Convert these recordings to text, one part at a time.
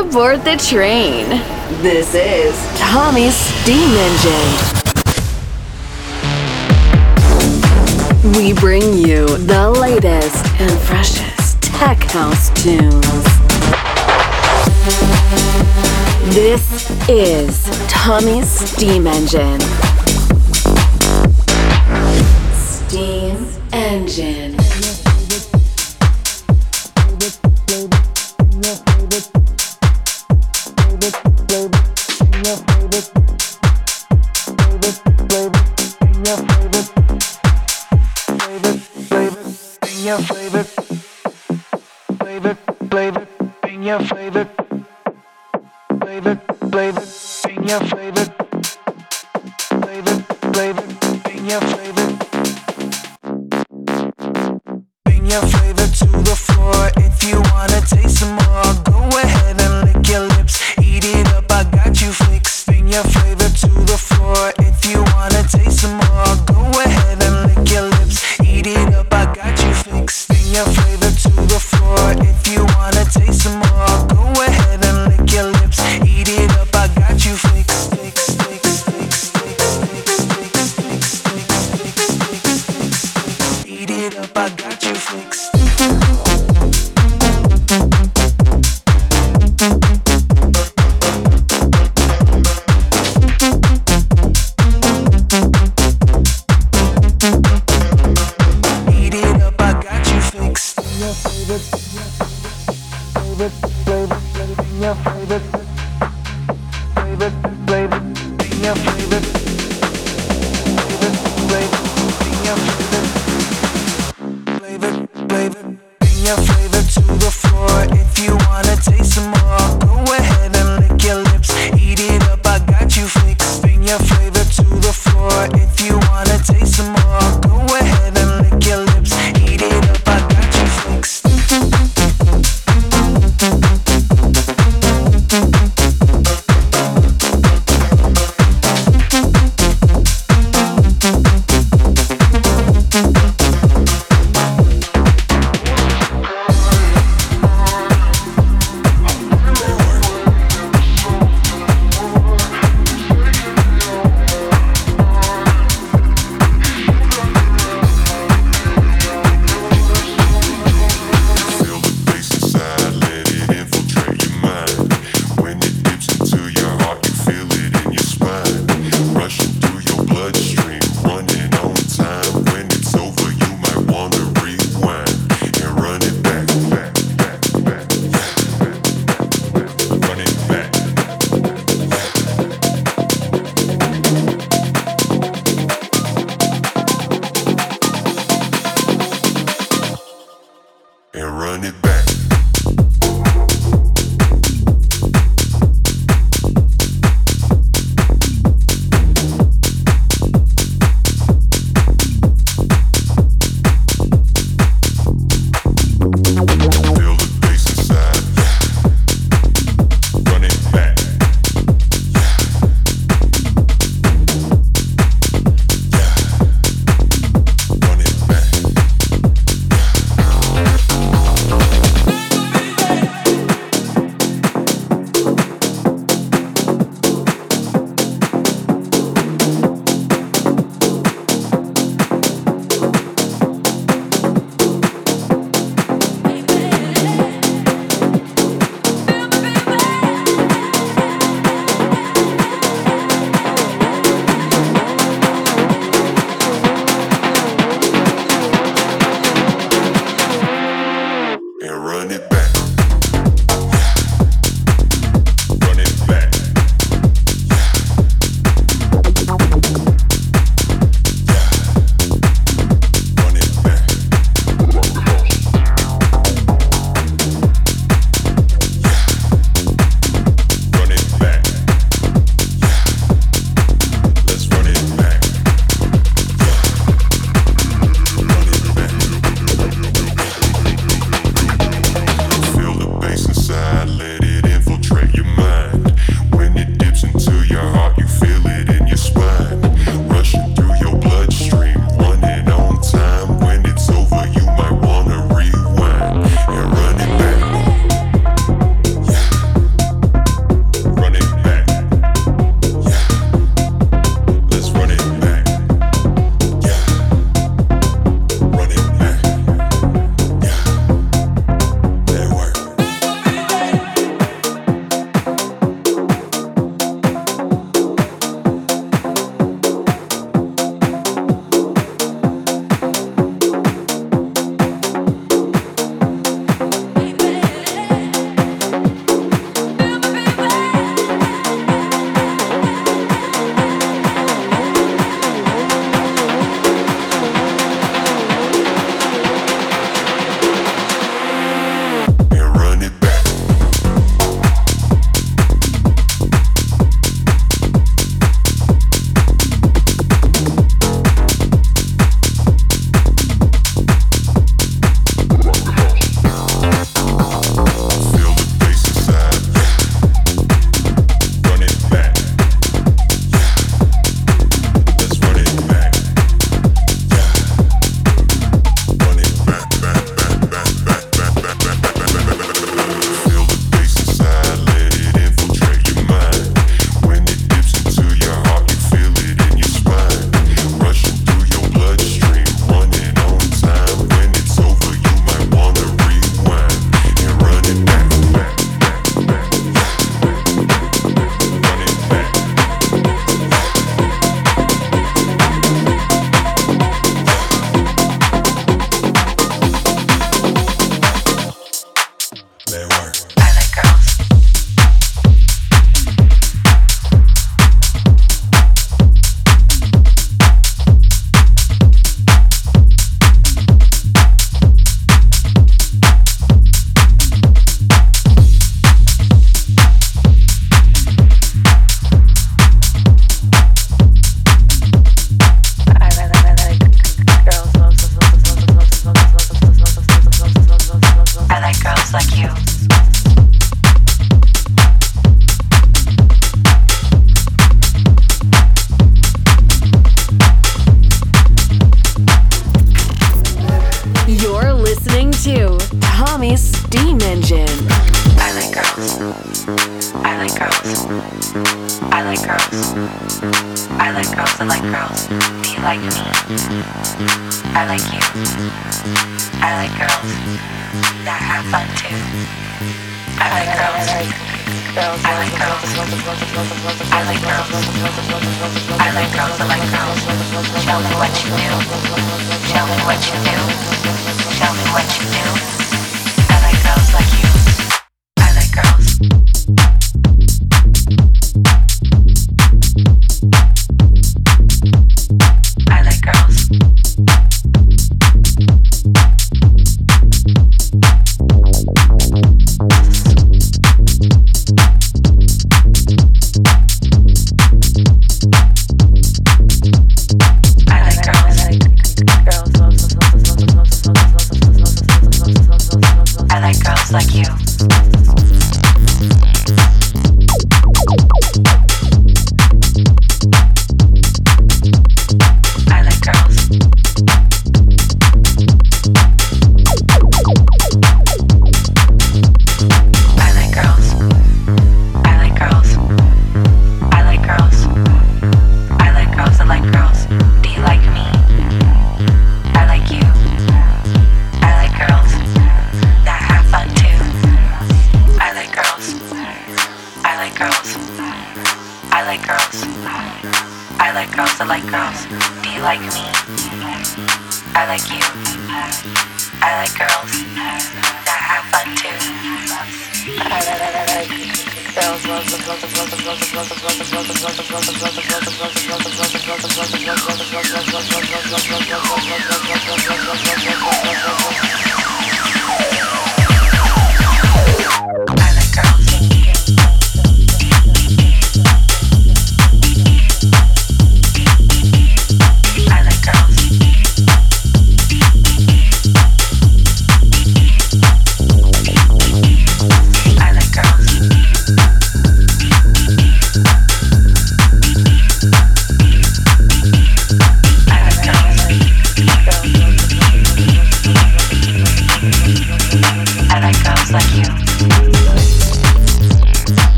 aboard the train. This is Tommy's Steam Engine. We bring you the latest and freshest tech house tunes. This is Tommy's Steam Engine. Steam Engine.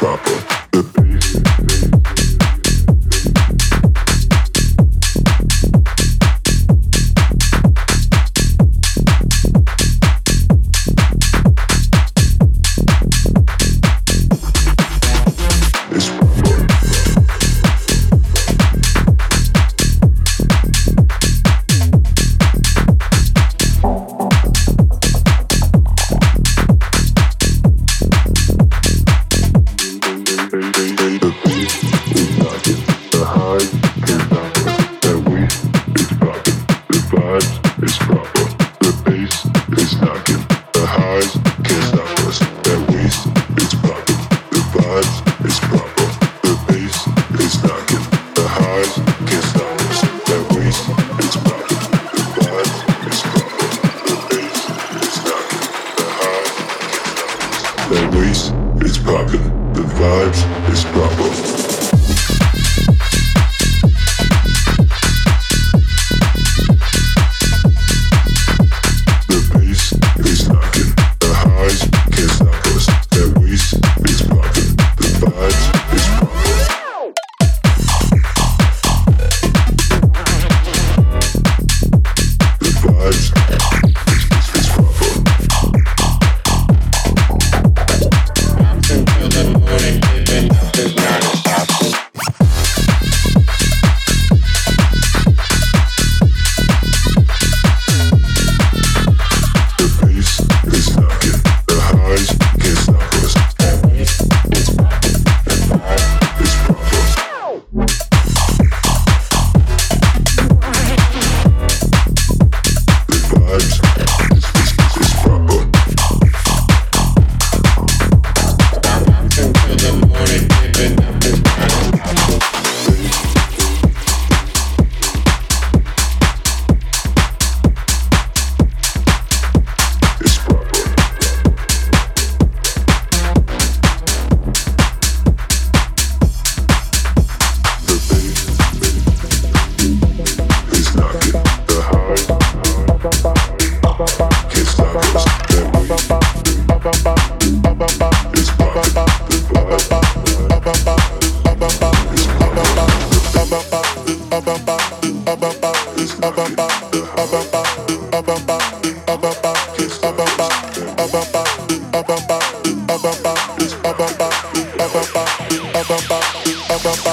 stop her. ba ba